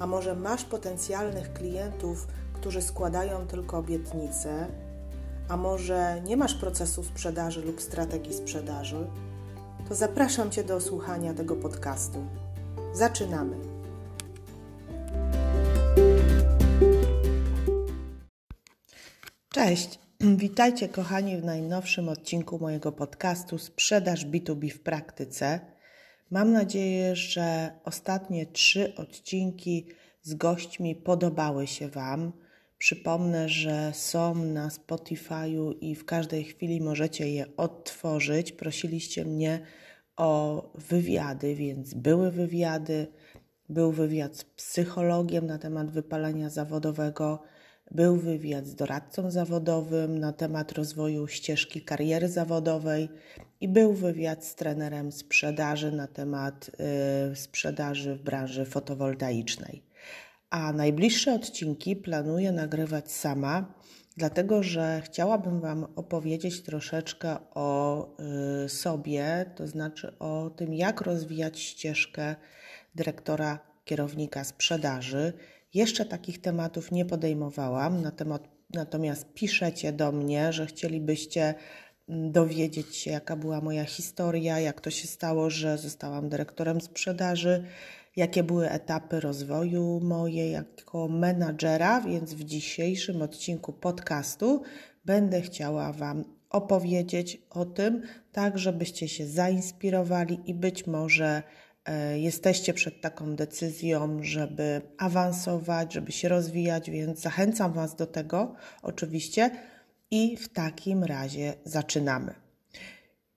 a może masz potencjalnych klientów, którzy składają tylko obietnice, a może nie masz procesu sprzedaży lub strategii sprzedaży, to zapraszam Cię do słuchania tego podcastu. Zaczynamy. Cześć, witajcie kochani w najnowszym odcinku mojego podcastu Sprzedaż B2B w praktyce. Mam nadzieję, że ostatnie trzy odcinki z gośćmi podobały się Wam. Przypomnę, że są na Spotify'u i w każdej chwili możecie je odtworzyć. Prosiliście mnie o wywiady, więc były wywiady. Był wywiad z psychologiem na temat wypalenia zawodowego, był wywiad z doradcą zawodowym na temat rozwoju ścieżki kariery zawodowej i był wywiad z trenerem sprzedaży na temat y, sprzedaży w branży fotowoltaicznej. A najbliższe odcinki planuję nagrywać sama, dlatego że chciałabym Wam opowiedzieć troszeczkę o y, sobie, to znaczy o tym, jak rozwijać ścieżkę dyrektora kierownika sprzedaży. Jeszcze takich tematów nie podejmowałam, natomiast piszecie do mnie, że chcielibyście dowiedzieć się, jaka była moja historia, jak to się stało, że zostałam dyrektorem sprzedaży, jakie były etapy rozwoju moje jako menadżera, więc w dzisiejszym odcinku podcastu będę chciała Wam opowiedzieć o tym, tak żebyście się zainspirowali i być może jesteście przed taką decyzją, żeby awansować, żeby się rozwijać, więc zachęcam Was do tego oczywiście i w takim razie zaczynamy.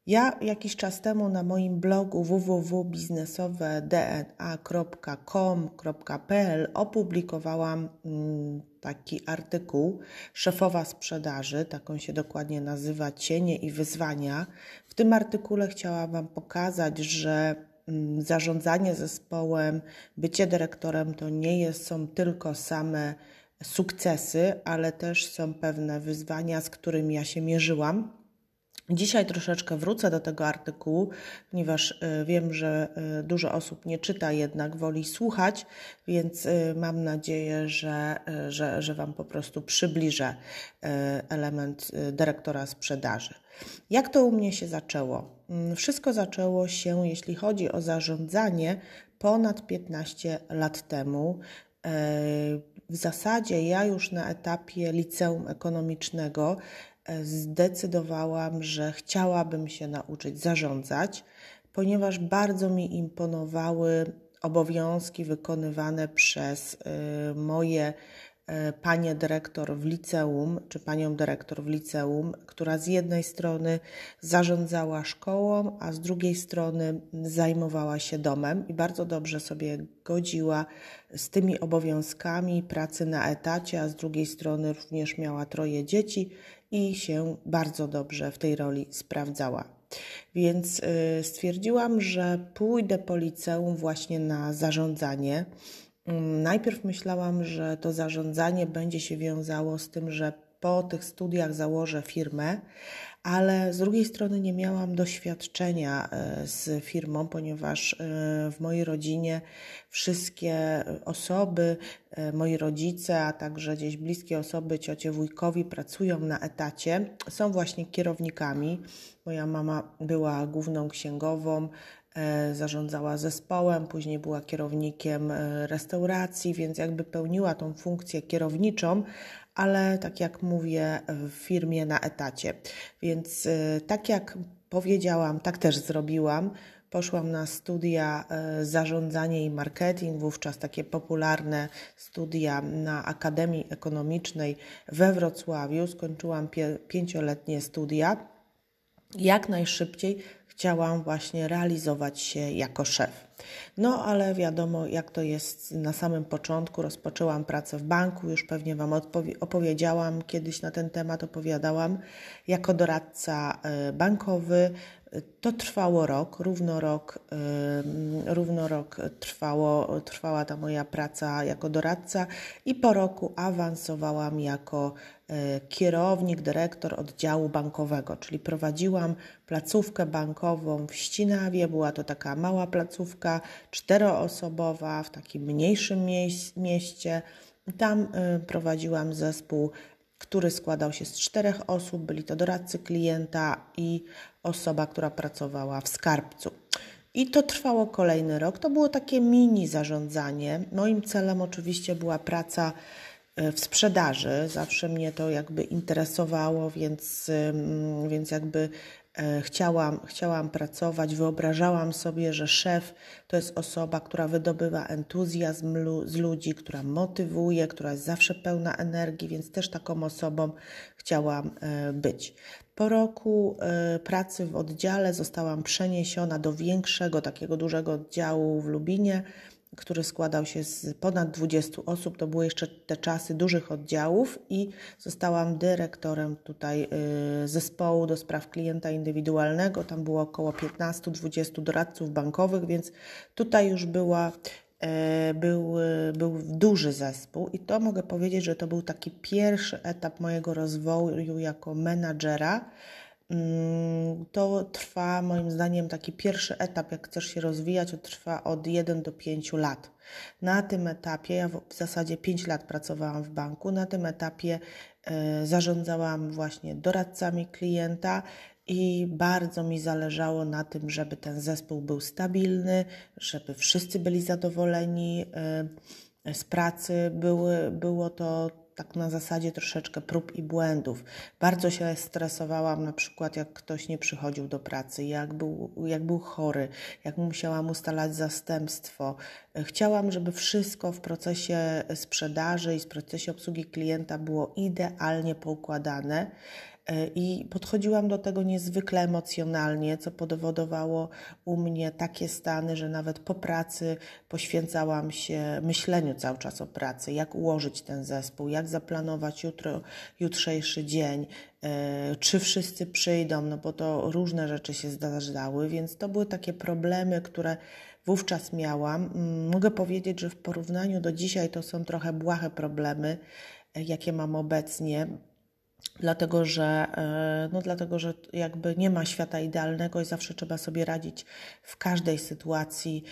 Ja jakiś czas temu na moim blogu www.biznesowedna.com.pl opublikowałam mm, taki artykuł Szefowa sprzedaży, taką się dokładnie nazywa Cienie i wyzwania. W tym artykule chciałam Wam pokazać, że zarządzanie zespołem, bycie dyrektorem to nie jest, są tylko same sukcesy, ale też są pewne wyzwania, z którymi ja się mierzyłam. Dzisiaj troszeczkę wrócę do tego artykułu, ponieważ y, wiem, że y, dużo osób nie czyta, jednak woli słuchać, więc y, mam nadzieję, że, że, że Wam po prostu przybliżę element dyrektora sprzedaży. Jak to u mnie się zaczęło? Mm, wszystko zaczęło się, jeśli chodzi o zarządzanie, ponad 15 lat temu. W zasadzie ja już na etapie liceum ekonomicznego e, zdecydowałam, że chciałabym się nauczyć zarządzać, ponieważ bardzo mi imponowały obowiązki wykonywane przez e, moje panie dyrektor w liceum, czy panią dyrektor w liceum, która z jednej strony zarządzała szkołą, a z drugiej strony zajmowała się domem i bardzo dobrze sobie godziła z tymi obowiązkami pracy na etacie, a z drugiej strony również miała troje dzieci i się bardzo dobrze w tej roli sprawdzała. Więc e, stwierdziłam, że pójdę po liceum właśnie na zarządzanie najpierw myślałam, że to zarządzanie będzie się wiązało z tym, że po tych studiach założę firmę, ale z drugiej strony nie miałam doświadczenia e, z firmą, ponieważ e, w mojej rodzinie wszystkie osoby, e, moi rodzice, a także gdzieś bliskie osoby, ciocie, wujkowi pracują na etacie, są właśnie kierownikami. Moja mama była główną księgową, zarządzała zespołem, później była kierownikiem e, restauracji, więc jakby pełniła tą funkcję kierowniczą, ale tak jak mówię, w firmie na etacie. Więc e, tak jak powiedziałam, tak też zrobiłam. Poszłam na studia zarządzanie i marketing, wówczas takie popularne studia na Akademii Ekonomicznej we Wrocławiu. Skończyłam pięcioletnie studia jak najszybciej chciałam właśnie realizować się jako szef. No, ale wiadomo, jak to jest na samym początku. Rozpoczęłam pracę w banku, już pewnie Wam opowiedziałam, kiedyś na ten temat opowiadałam, jako doradca e, bankowy. To trwało rok, równo rok, równo rok trwało, trwała ta moja praca jako doradca i po roku awansowałam jako e, kierownik, dyrektor oddziału bankowego, czyli prowadziłam placówkę bankową w Ścinawie. Była to taka mała placówka, czteroosobowa w takim mniejszym mieście. Tam e, prowadziłam zespół który składał się z czterech osób. Byli to doradcy klienta i osoba, która pracowała w skarbcu. I to trwało kolejny rok. To było takie mini zarządzanie. Moim celem oczywiście była praca e, w sprzedaży. Zawsze mnie to jakby interesowało, więc, więc jakby chciałam, chciałam pracować, wyobrażałam sobie, że szef to jest osoba, która wydobywa entuzjazm z ludzi, która motywuje, która jest zawsze pełna energii, więc też taką osobą chciałam e, być. Po roku e, pracy w oddziale zostałam przeniesiona do większego, takiego dużego oddziału w Lubinie który składał się z ponad 20 osób. To były jeszcze te czasy dużych oddziałów i zostałam dyrektorem tutaj y, zespołu do spraw klienta indywidualnego. Tam było około 15-20 doradców bankowych, więc tutaj już była e, był, był duży zespół i to mogę powiedzieć, że to był taki pierwszy etap mojego rozwoju jako menadżera to trwa moim zdaniem taki pierwszy etap, jak chcesz się rozwijać, to trwa od 1 do 5 lat. Na tym etapie, ja w zasadzie 5 lat pracowałam w banku, na tym etapie e, zarządzałam właśnie doradcami klienta i bardzo mi zależało na tym, żeby ten zespół był stabilny, żeby wszyscy byli zadowoleni e, z pracy. Były, było to tak na zasadzie troszeczkę prób i błędów. Bardzo się stresowałam, na przykład jak ktoś nie przychodził do pracy, jak był, jak był chory, jak musiałam ustalać zastępstwo. Chciałam, żeby wszystko w procesie sprzedaży i w procesie obsługi klienta było idealnie poukładane. E, I podchodziłam do tego niezwykle emocjonalnie, co powodowało u mnie takie stany, że nawet po pracy poświęcałam się myśleniu cały czas o pracy, jak ułożyć ten zespół, jak zaplanować jutro, jutrzejszy dzień, e, czy wszyscy przyjdą, no bo to różne rzeczy się zdarzały, więc to były takie problemy, które wówczas miałam. Mm, mogę powiedzieć, że w porównaniu do dzisiaj to są trochę błahe problemy, e, jakie mam obecnie dlatego że, e, no dlatego, że jakby nie ma świata idealnego i zawsze trzeba sobie radzić w każdej sytuacji,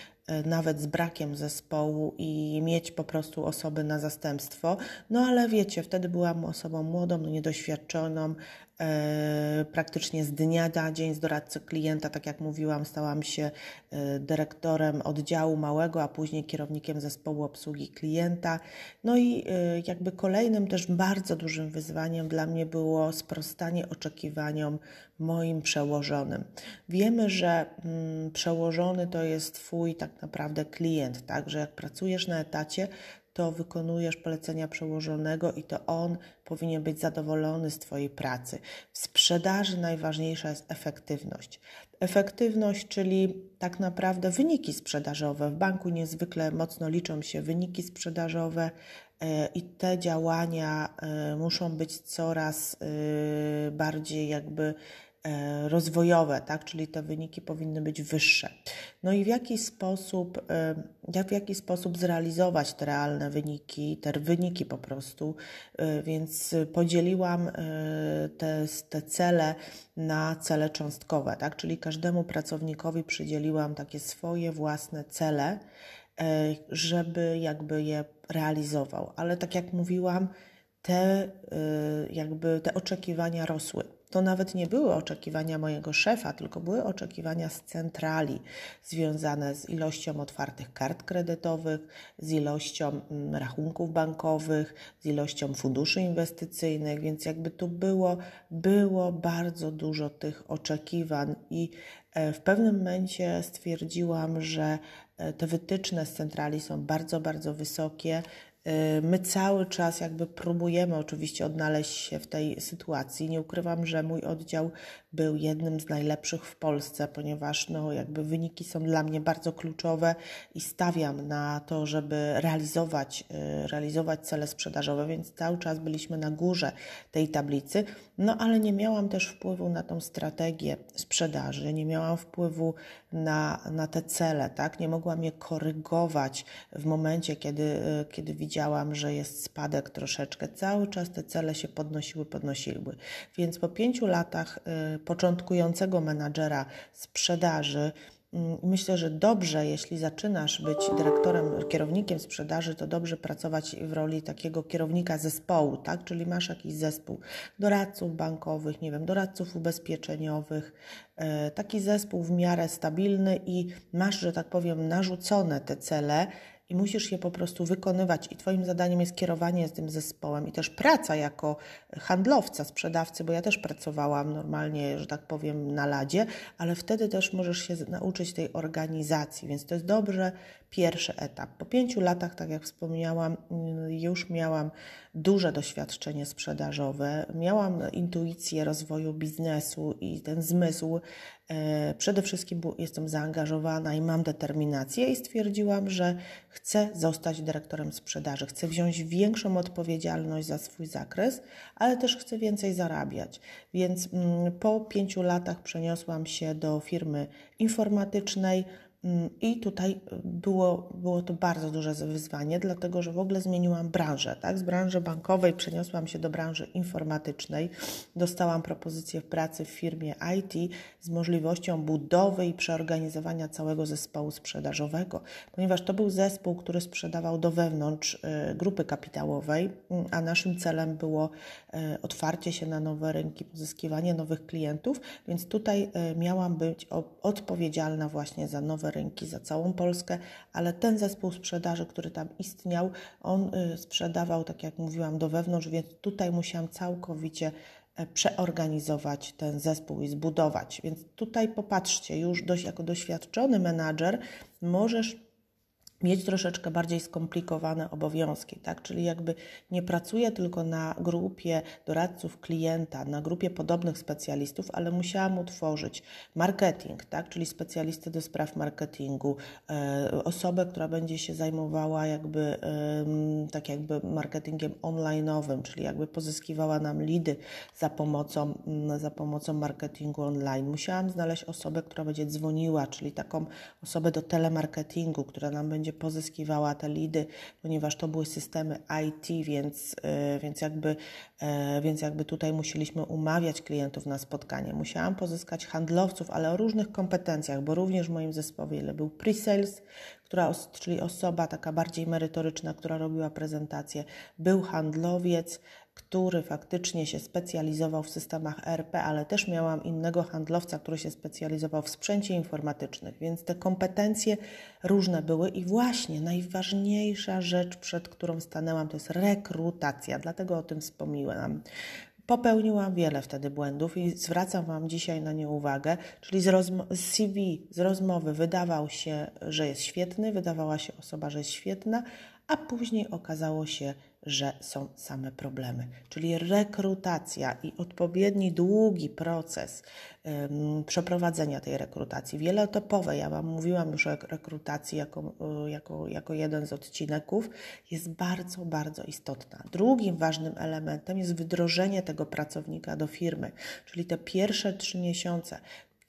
nawet z brakiem zespołu i mieć po prostu osoby na zastępstwo. No ale wiecie, wtedy byłam osobą młodą, niedoświadczoną, E, praktycznie z dnia na dzień z doradcy klienta, tak jak mówiłam, stałam się e, dyrektorem oddziału małego, a później kierownikiem zespołu obsługi klienta. No i e, jakby kolejnym też bardzo dużym wyzwaniem dla mnie było sprostanie oczekiwaniom moim przełożonym. Wiemy, że mm, przełożony to jest Twój tak naprawdę klient, tak, że jak pracujesz na etacie, to wykonujesz polecenia przełożonego i to on powinien być zadowolony z Twojej pracy. W sprzedaży najważniejsza jest efektywność. Efektywność, czyli tak naprawdę wyniki sprzedażowe. W banku niezwykle mocno liczą się wyniki sprzedażowe e, i te działania e, muszą być coraz e, bardziej jakby rozwojowe, tak? czyli te wyniki powinny być wyższe. No i w jaki sposób, e, jak w jaki sposób zrealizować te realne wyniki, te wyniki po prostu, e, więc podzieliłam te, te cele na cele cząstkowe, tak? czyli każdemu pracownikowi przydzieliłam takie swoje własne cele, żeby jakby je realizował. Ale tak jak mówiłam, te, jakby te oczekiwania rosły to nawet nie były oczekiwania mojego szefa, tylko były oczekiwania z centrali, związane z ilością otwartych kart kredytowych, z ilością mm, rachunków bankowych, z ilością funduszy inwestycyjnych, więc jakby tu było, było bardzo dużo tych oczekiwań i e, w pewnym momencie stwierdziłam, że e, te wytyczne z centrali są bardzo, bardzo wysokie my cały czas jakby próbujemy oczywiście odnaleźć się w tej sytuacji. Nie ukrywam, że mój oddział był jednym z najlepszych w Polsce, ponieważ no, jakby wyniki są dla mnie bardzo kluczowe i stawiam na to, żeby realizować, y, realizować cele sprzedażowe, więc cały czas byliśmy na górze tej tablicy. No ale nie miałam też wpływu na tą strategię sprzedaży, nie miałam wpływu na, na te cele, tak? Nie mogłam je korygować w momencie, kiedy, y, kiedy widziałam, że jest spadek troszeczkę. Cały czas te cele się podnosiły, podnosiły. Więc po pięciu latach y, początkującego menadżera sprzedaży, Myślę, że dobrze, jeśli zaczynasz być dyrektorem, kierownikiem sprzedaży, to dobrze pracować w roli takiego kierownika zespołu, tak? Czyli masz jakiś zespół doradców bankowych, nie wiem, doradców ubezpieczeniowych, e, taki zespół w miarę stabilny i masz, że tak powiem, narzucone te cele i musisz je po prostu wykonywać. I Twoim zadaniem jest kierowanie z tym zespołem i też praca jako handlowca, sprzedawcy, bo ja też pracowałam normalnie, że tak powiem, na ladzie, ale wtedy też możesz się nauczyć tej organizacji, więc to jest dobrze pierwszy etap. Po pięciu latach, tak jak wspomniałam, już miałam duże doświadczenie sprzedażowe, miałam intuicję rozwoju biznesu i ten zmysł. E, przede wszystkim jestem zaangażowana i mam determinację i stwierdziłam, że chcę zostać dyrektorem sprzedaży, chcę wziąć większą odpowiedzialność za swój zakres, ale też chcę więcej zarabiać. Więc mm, po pięciu latach przeniosłam się do firmy informatycznej, I tutaj było, było to bardzo duże wyzwanie, dlatego że w ogóle zmieniłam branżę. Tak? Z branży bankowej przeniosłam się do branży informatycznej. Dostałam propozycję pracy w firmie IT z możliwością budowy i przeorganizowania całego zespołu sprzedażowego, ponieważ to był zespół, który sprzedawał do wewnątrz y, grupy kapitałowej, mm, a naszym celem było y, otwarcie się na nowe rynki, pozyskiwanie nowych klientów, więc tutaj y, miałam być odpowiedzialna właśnie za nowe rynki za całą Polskę, ale ten zespół sprzedaży, który tam istniał, on y, sprzedawał, tak jak mówiłam, do wewnątrz, więc tutaj musiałam całkowicie e, przeorganizować ten zespół i zbudować. Więc tutaj popatrzcie, już dość jako doświadczony menadżer możesz mieć troszeczkę bardziej skomplikowane obowiązki, tak? Czyli jakby nie pracuję tylko na grupie doradców klienta, na grupie podobnych specjalistów, ale musiałam utworzyć marketing, tak? Czyli specjalistę do spraw marketingu, e, osobę, która będzie się zajmowała jakby tak jakby marketingiem online'owym, czyli jakby pozyskiwała nam lidy za pomocą, za pomocą marketingu online. Musiałam znaleźć osobę, która będzie dzwoniła, czyli taką osobę do telemarketingu, która nam będzie będzie pozyskiwała te lidy, ponieważ to były systemy IT, więc, e, więc, jakby, e, więc jakby tutaj musieliśmy umawiać klientów na spotkanie. Musiałam pozyskać handlowców, ale o różnych kompetencjach, bo również w moim zespole był pre-sales, która, czyli osoba taka bardziej merytoryczna, która robiła prezentację, był handlowiec, który faktycznie się specjalizował w systemach ERP, ale też miałam innego handlowca, który się specjalizował w sprzęcie informatycznym, więc te kompetencje różne były i właśnie najważniejsza rzecz, przed którą stanęłam, to jest rekrutacja, dlatego o tym wspomniałam. Popełniłam wiele wtedy błędów i zwracam Wam dzisiaj na nie uwagę, czyli z, z CV, z rozmowy wydawał się, że jest świetny, wydawała się osoba, że jest świetna, a później okazało się, że są same problemy. Czyli rekrutacja i odpowiedni, długi proces przeprowadzenia tej rekrutacji, wieloetopowe, ja Wam mówiłam już o rekrutacji jako, jako, jako jeden z odcinków, jest bardzo, bardzo istotna. Drugim ważnym elementem jest wdrożenie tego pracownika do firmy, czyli te pierwsze trzy miesiące,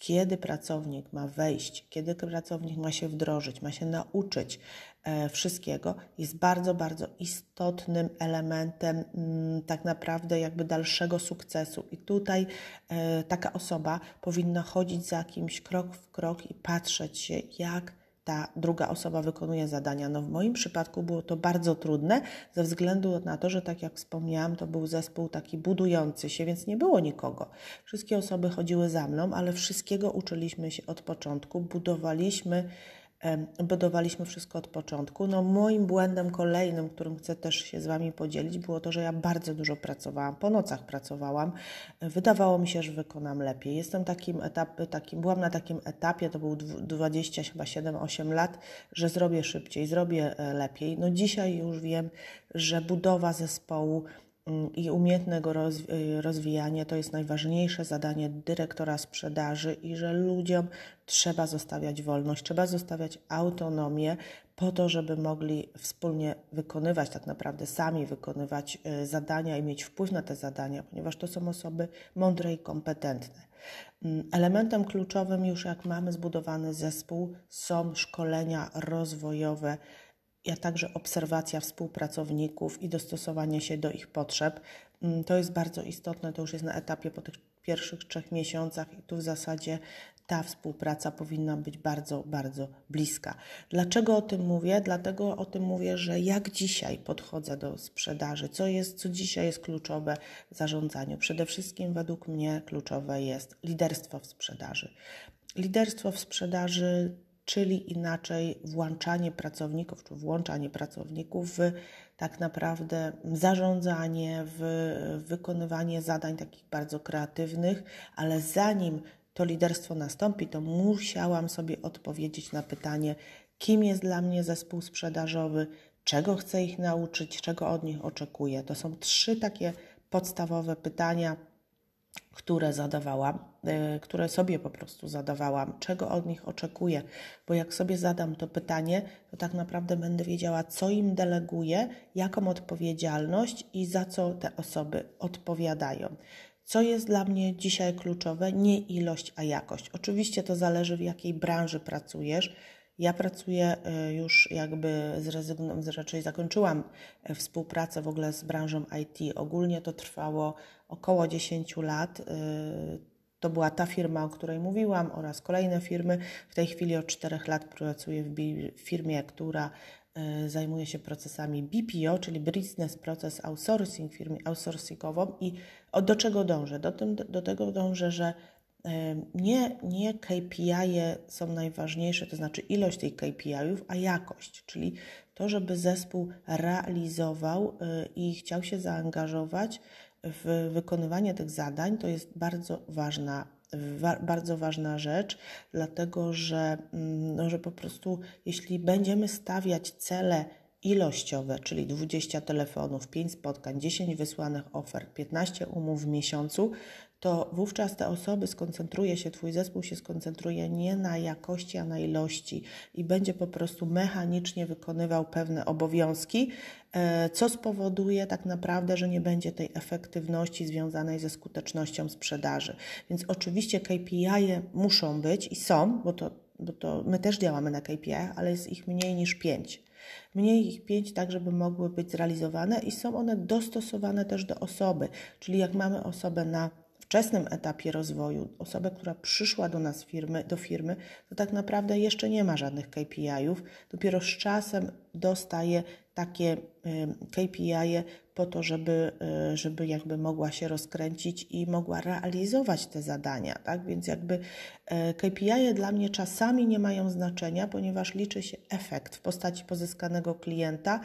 kiedy pracownik ma wejść, kiedy pracownik ma się wdrożyć, ma się nauczyć e, wszystkiego, jest bardzo, bardzo istotnym elementem mm, tak naprawdę jakby dalszego sukcesu. I tutaj e, taka osoba powinna chodzić za kimś krok w krok i patrzeć się, jak ta druga osoba wykonuje zadania. No w moim przypadku było to bardzo trudne ze względu na to, że tak jak wspomniałam, to był zespół taki budujący się, więc nie było nikogo. Wszystkie osoby chodziły za mną, ale wszystkiego uczyliśmy się od początku, budowaliśmy budowaliśmy wszystko od początku. No moim błędem kolejnym, którym chcę też się z Wami podzielić, było to, że ja bardzo dużo pracowałam, po nocach pracowałam. Wydawało mi się, że wykonam lepiej. Jestem takim etapie, takim, byłam na takim etapie, to był 20, chyba 7-8 lat, że zrobię szybciej, zrobię e, lepiej. No dzisiaj już wiem, że budowa zespołu mm, i umiejętnego rozwijania to jest najważniejsze zadanie dyrektora sprzedaży i że ludziom trzeba zostawiać wolność, trzeba zostawiać autonomię po to, żeby mogli wspólnie wykonywać, tak naprawdę sami wykonywać y, zadania i mieć wpływ na te zadania, ponieważ to są osoby mądre i kompetentne. Mm, elementem kluczowym, już jak mamy zbudowany zespół, są szkolenia rozwojowe, a także obserwacja współpracowników i dostosowanie się do ich potrzeb. Mm, to jest bardzo istotne, to już jest na etapie po tych pierwszych trzech miesiącach i tu w zasadzie ta współpraca powinna być bardzo, bardzo bliska. Dlaczego o tym mówię? Dlatego o tym mówię, że jak dzisiaj podchodzę do sprzedaży, co jest, co dzisiaj jest kluczowe w zarządzaniu. Przede wszystkim według mnie kluczowe jest liderstwo w sprzedaży. Liderstwo w sprzedaży, czyli inaczej włączanie pracowników, czy włączanie pracowników w tak naprawdę zarządzanie, w wykonywanie zadań takich bardzo kreatywnych, ale zanim to liderstwo nastąpi, to musiałam sobie odpowiedzieć na pytanie, kim jest dla mnie zespół sprzedażowy, czego chcę ich nauczyć, czego od nich oczekuję. To są trzy takie podstawowe pytania, które zadawałam, yy, które sobie po prostu zadawałam, czego od nich oczekuję, bo jak sobie zadam to pytanie, to tak naprawdę będę wiedziała, co im deleguję, jaką odpowiedzialność i za co te osoby odpowiadają. Co jest dla mnie dzisiaj kluczowe? Nie ilość, a jakość. Oczywiście to zależy, w jakiej branży pracujesz. Ja pracuję y, już jakby zrezygnowałam, raczej zakończyłam y, współpracę w ogóle z branżą IT. Ogólnie to trwało około 10 lat. Y, to była ta firma, o której mówiłam, oraz kolejne firmy. W tej chwili od 4 lat pracuję w firmie, która E, zajmuje się procesami BPO, czyli Business Process Outsourcing, firmie outsourcingową i do czego dążę? Do, tym, do tego dążę, że e, nie, nie KPI są najważniejsze, to znaczy ilość tych KPI-ów, a jakość, czyli to, żeby zespół realizował e, i chciał się zaangażować w wykonywanie tych zadań, to jest bardzo ważna wa bardzo ważna rzecz, dlatego że, mm, no, że po prostu jeśli będziemy stawiać cele ilościowe, czyli 20 telefonów, 5 spotkań, 10 wysłanych ofert, 15 umów w miesiącu, to wówczas te osoby skoncentruje się, Twój zespół się skoncentruje nie na jakości, a na ilości i będzie po prostu mechanicznie wykonywał pewne obowiązki, e, co spowoduje tak naprawdę, że nie będzie tej efektywności związanej ze skutecznością sprzedaży. Więc oczywiście KPI -e muszą być i są, bo to, bo to my też działamy na KPI, ale jest ich mniej niż 5 mniej ich pięć, tak żeby mogły być zrealizowane i są one dostosowane też do osoby. Czyli jak mamy osobę na wczesnym etapie rozwoju, osobę, która przyszła do nas firmy, do firmy, to tak naprawdę jeszcze nie ma żadnych KPI-ów, dopiero z czasem dostaje takie KPI po to, żeby, y, żeby jakby mogła się rozkręcić i mogła realizować te zadania, tak? Więc jakby e, KPI -e dla mnie czasami nie mają znaczenia, ponieważ liczy się efekt w postaci pozyskanego klienta,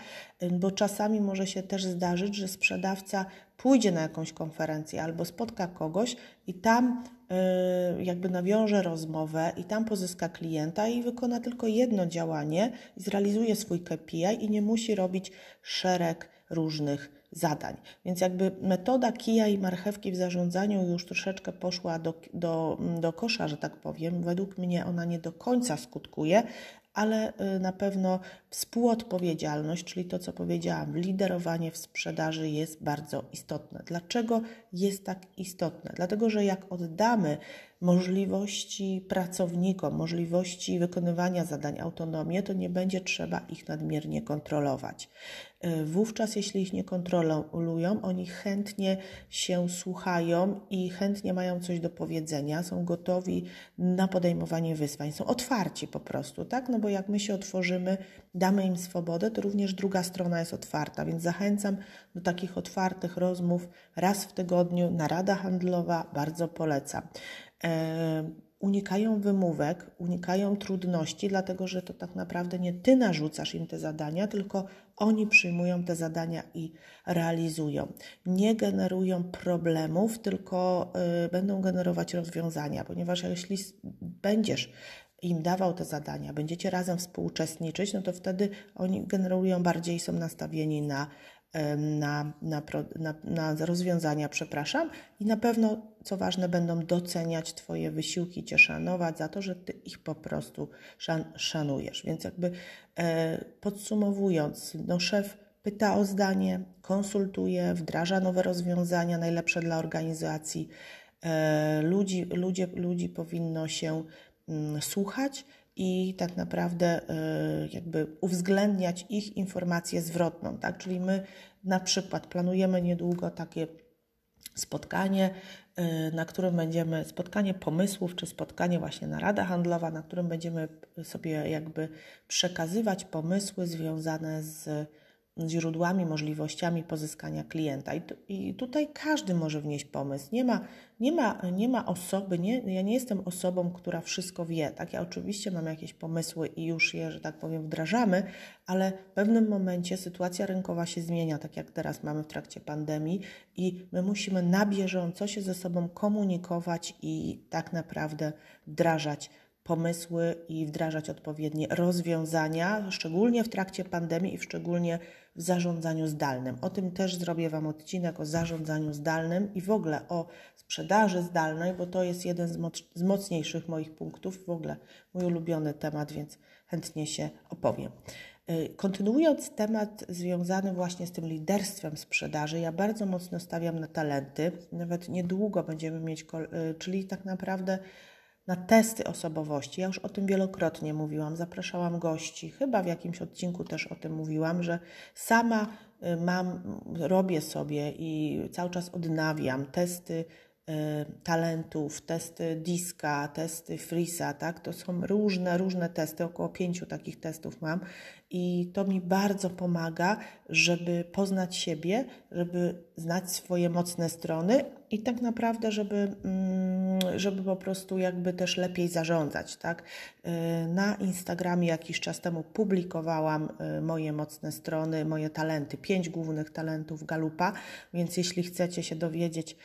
bo czasami może się też zdarzyć, że sprzedawca pójdzie na jakąś konferencję albo spotka kogoś i tam y, jakby nawiąże rozmowę i tam pozyska klienta i wykona tylko jedno działanie, zrealizuje swój KPI i nie musi robić szereg różnych zadań. Więc jakby metoda kija i marchewki w zarządzaniu już troszeczkę poszła do, do, do kosza, że tak powiem. Według mnie ona nie do końca skutkuje, ale y, na pewno współodpowiedzialność, czyli to, co powiedziałam, liderowanie w sprzedaży jest bardzo istotne. Dlaczego jest tak istotne? Dlatego, że jak oddamy możliwości pracownikom, możliwości wykonywania zadań, autonomię, to nie będzie trzeba ich nadmiernie kontrolować. E, wówczas, jeśli ich nie kontrolują, oni chętnie się słuchają i chętnie mają coś do powiedzenia, są gotowi na podejmowanie wyzwań, są otwarci po prostu, tak? No bo jak my się otworzymy, damy im swobodę, to również druga strona jest otwarta, więc zachęcam do takich otwartych rozmów raz w tygodniu, narada handlowa, bardzo polecam. Unikają wymówek, unikają trudności, dlatego że to tak naprawdę nie ty narzucasz im te zadania, tylko oni przyjmują te zadania i realizują. Nie generują problemów, tylko y, będą generować rozwiązania, ponieważ jeśli będziesz im dawał te zadania, będziecie razem współuczestniczyć, no to wtedy oni generują bardziej, są nastawieni na na, na, na, na rozwiązania, przepraszam, i na pewno, co ważne, będą doceniać Twoje wysiłki, Cię szanować za to, że Ty ich po prostu szan, szanujesz. Więc jakby e, podsumowując, no szef pyta o zdanie, konsultuje, wdraża nowe rozwiązania, najlepsze dla organizacji. E, ludzi, ludzie, ludzi powinno się mm, słuchać i tak naprawdę y, jakby uwzględniać ich informację zwrotną, tak? Czyli my na przykład planujemy niedługo takie spotkanie, y, na którym będziemy, spotkanie pomysłów, czy spotkanie właśnie narada handlowa, na którym będziemy sobie jakby przekazywać pomysły związane z źródłami, możliwościami pozyskania klienta. I, I, tutaj każdy może wnieść pomysł. Nie ma, nie ma, nie ma osoby, nie, ja nie jestem osobą, która wszystko wie. Tak, ja oczywiście mam jakieś pomysły i już je, że tak powiem, wdrażamy, ale w pewnym momencie sytuacja rynkowa się zmienia, tak jak teraz mamy w trakcie pandemii, i my musimy na bieżąco się ze sobą komunikować i tak naprawdę wdrażać pomysły i wdrażać odpowiednie rozwiązania, szczególnie w trakcie pandemii i szczególnie w zarządzaniu zdalnym. O tym też zrobię Wam odcinek o zarządzaniu zdalnym i w ogóle o sprzedaży zdalnej, bo to jest jeden z, moc z mocniejszych moich punktów, w ogóle mój ulubiony temat, więc chętnie się opowiem. Y, kontynuując temat związany właśnie z tym liderstwem sprzedaży, ja bardzo mocno stawiam na talenty. Nawet niedługo będziemy mieć, y, czyli tak naprawdę na testy osobowości. Ja już o tym wielokrotnie mówiłam, zapraszałam gości, chyba w jakimś odcinku też o tym mówiłam, że sama y, mam, robię sobie i cały czas odnawiam testy talentów, testy Diska, testy Frisa, tak? To są różne, różne testy, około pięciu takich testów mam i to mi bardzo pomaga, żeby poznać siebie, żeby znać swoje mocne strony i tak naprawdę, żeby, mm, żeby po prostu jakby też lepiej zarządzać, tak? Y, na Instagramie jakiś czas temu publikowałam y, moje mocne strony, moje talenty, pięć głównych talentów Galupa, więc jeśli chcecie się dowiedzieć,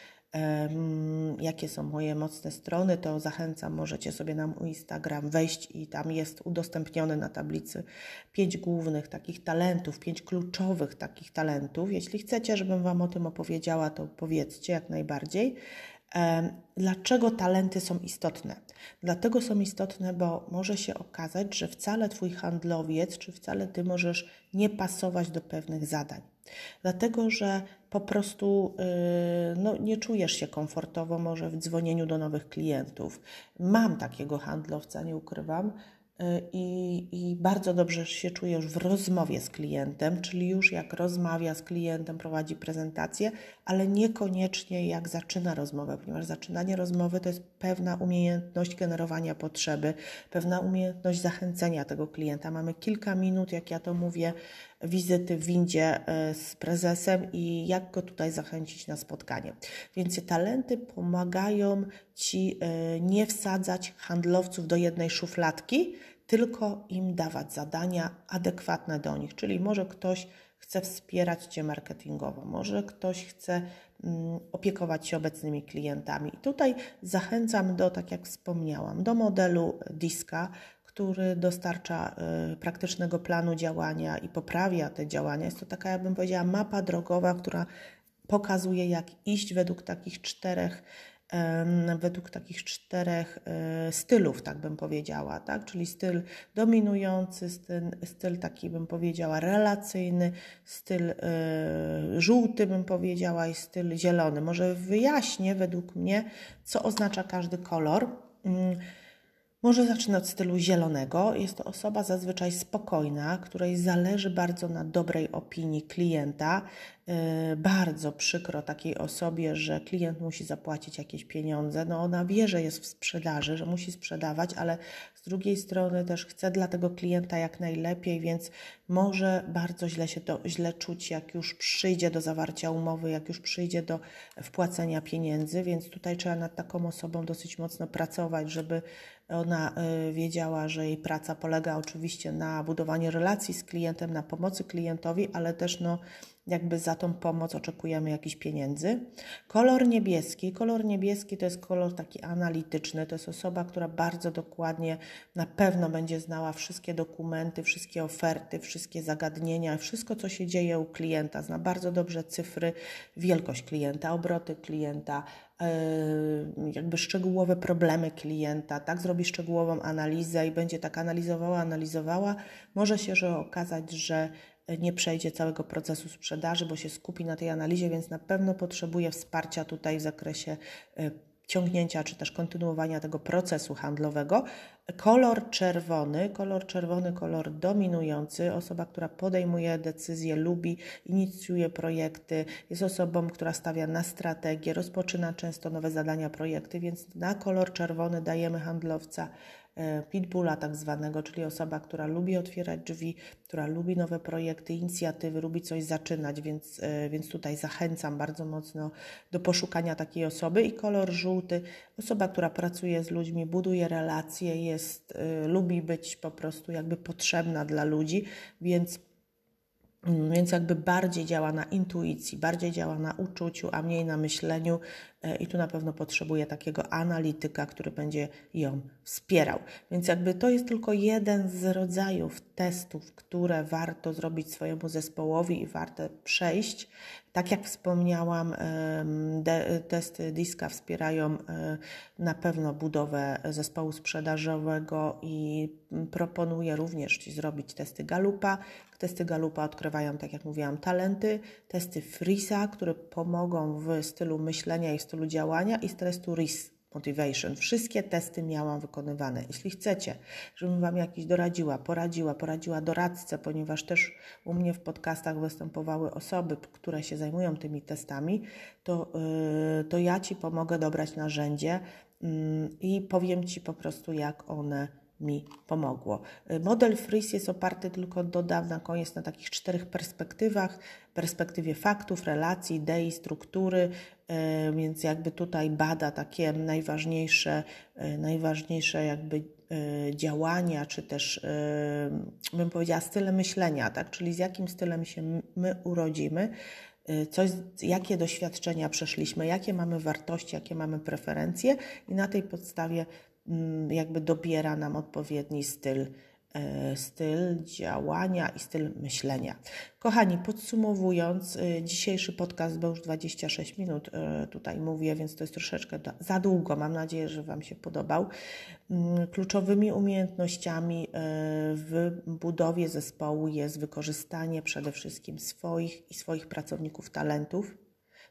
jakie są moje mocne strony, to zachęcam, możecie sobie na mój Instagram wejść i tam jest udostępnione na tablicy pięć głównych takich talentów, pięć kluczowych takich talentów. Jeśli chcecie, żebym Wam o tym opowiedziała, to powiedzcie jak najbardziej. Dlaczego talenty są istotne? Dlatego są istotne, bo może się okazać, że wcale Twój handlowiec, czy wcale Ty możesz nie pasować do pewnych zadań. Dlatego, że po prostu y, no, nie czujesz się komfortowo może w dzwonieniu do nowych klientów. Mam takiego handlowca, nie ukrywam, Y, i, i bardzo dobrze się czujesz w rozmowie z klientem, czyli już jak rozmawia z klientem, prowadzi prezentację, ale niekoniecznie jak zaczyna rozmowę, ponieważ zaczynanie rozmowy to jest pewna umiejętność generowania potrzeby, pewna umiejętność zachęcenia tego klienta. Mamy kilka minut, jak ja to mówię, wizyty w windzie y, z prezesem i jak go tutaj zachęcić na spotkanie. Więc talenty pomagają Ci y, nie wsadzać handlowców do jednej szufladki, tylko im dawać zadania adekwatne do nich. Czyli może ktoś chce wspierać Cię marketingowo, może ktoś chce mm, opiekować się obecnymi klientami. I tutaj zachęcam do, tak jak wspomniałam, do modelu DISKA, który dostarcza y, praktycznego planu działania i poprawia te działania. Jest to taka, jakbym powiedziała, mapa drogowa, która pokazuje, jak iść według takich czterech według takich czterech e, stylów, tak bym powiedziała, tak? czyli styl dominujący, styl, styl taki bym powiedziała relacyjny, styl e, żółty bym powiedziała i styl zielony. Może wyjaśnię według mnie, co oznacza każdy kolor. Może zacznę od stylu zielonego. Jest to osoba zazwyczaj spokojna, której zależy bardzo na dobrej opinii klienta. Yy, bardzo przykro takiej osobie, że klient musi zapłacić jakieś pieniądze. No ona wie, że jest w sprzedaży, że musi sprzedawać, ale z drugiej strony też chce dla tego klienta jak najlepiej, więc może bardzo źle się to źle czuć, jak już przyjdzie do zawarcia umowy, jak już przyjdzie do wpłacenia pieniędzy, więc tutaj trzeba nad taką osobą dosyć mocno pracować, żeby ona y, wiedziała, że jej praca polega oczywiście na budowaniu relacji z klientem, na pomocy klientowi, ale też no, jakby za tą pomoc oczekujemy jakichś pieniędzy. Kolor niebieski. Kolor niebieski to jest kolor taki analityczny. To jest osoba, która bardzo dokładnie na pewno będzie znała wszystkie dokumenty, wszystkie oferty, wszystkie zagadnienia, wszystko, co się dzieje u klienta. Zna bardzo dobrze cyfry, wielkość klienta, obroty klienta, yy, jakby szczegółowe problemy klienta, tak? Zrobi szczegółową analizę i będzie tak analizowała, analizowała. Może się że okazać, że nie przejdzie całego procesu sprzedaży, bo się skupi na tej analizie, więc na pewno potrzebuje wsparcia tutaj w zakresie e, ciągnięcia czy też kontynuowania tego procesu handlowego. Kolor czerwony, kolor czerwony, kolor dominujący, osoba, która podejmuje decyzje, lubi, inicjuje projekty, jest osobą, która stawia na strategię, rozpoczyna często nowe zadania, projekty, więc na kolor czerwony dajemy handlowca pitbulla tak zwanego, czyli osoba, która lubi otwierać drzwi, która lubi nowe projekty, inicjatywy, lubi coś zaczynać, więc, e, więc tutaj zachęcam bardzo mocno do poszukania takiej osoby. I kolor żółty, osoba, która pracuje z ludźmi, buduje relacje, jest, e, lubi być po prostu jakby potrzebna dla ludzi, więc mm, więc jakby bardziej działa na intuicji, bardziej działa na uczuciu, a mniej na myśleniu, E, i tu na pewno potrzebuje takiego analityka, który będzie ją wspierał. Więc jakby to jest tylko jeden z rodzajów testów, które warto zrobić swojemu zespołowi i warto przejść. Tak jak wspomniałam, testy DISKA wspierają e, na pewno budowę zespołu sprzedażowego i proponuję również Ci zrobić testy Galupa. Testy Galupa odkrywają, tak jak mówiłam, talenty, testy Frisa, które pomogą w stylu myślenia i w stylu działania i z testu RIS Motivation. Wszystkie testy miałam wykonywane. Jeśli chcecie, żebym Wam jakiś doradziła, poradziła, poradziła doradcę, ponieważ też u mnie w podcastach występowały osoby, które się zajmują tymi testami, to, yy, to ja Ci pomogę dobrać narzędzie yy, i powiem Ci po prostu, jak one mi pomogło. Y, model FRIS jest oparty tylko do dawna koniec na takich czterech perspektywach. Perspektywie faktów, relacji, idei, struktury, więc jakby tutaj bada takie najważniejsze, y, najważniejsze jakby działania, czy też bym powiedziała style myślenia, tak? czyli z jakim stylem się my urodzimy, coś, jakie doświadczenia przeszliśmy, jakie mamy wartości, jakie mamy preferencje i na tej podstawie Mm, jakby dobiera nam odpowiedni styl, e, styl działania i styl myślenia. Kochani, podsumowując, e, dzisiejszy podcast, bo już 26 minut e, tutaj mówię, więc to jest troszeczkę za długo. Mam nadzieję, że Wam się podobał. Mm, kluczowymi umiejętnościami w budowie zespołu jest wykorzystanie przede wszystkim swoich i swoich pracowników talentów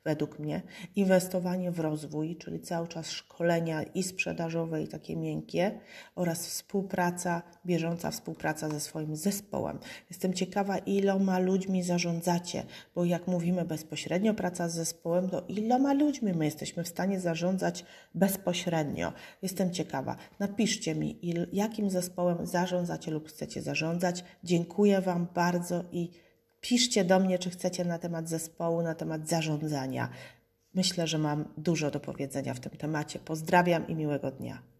według mnie, inwestowanie w rozwój, czyli cały czas szkolenia i sprzedażowe, i takie miękkie, oraz współpraca, bieżąca współpraca ze swoim zespołem. Jestem ciekawa, iloma ludźmi zarządzacie, bo jak mówimy bezpośrednio praca z zespołem, to iloma ludźmi my jesteśmy w stanie zarządzać bezpośrednio. Jestem ciekawa. Napiszcie mi, jakim zespołem zarządzacie lub chcecie zarządzać. Dziękuję Wam bardzo i Piszcie do mnie, czy chcecie na temat zespołu, na temat zarządzania. Myślę, że mam dużo do powiedzenia w tym temacie. Pozdrawiam i miłego dnia.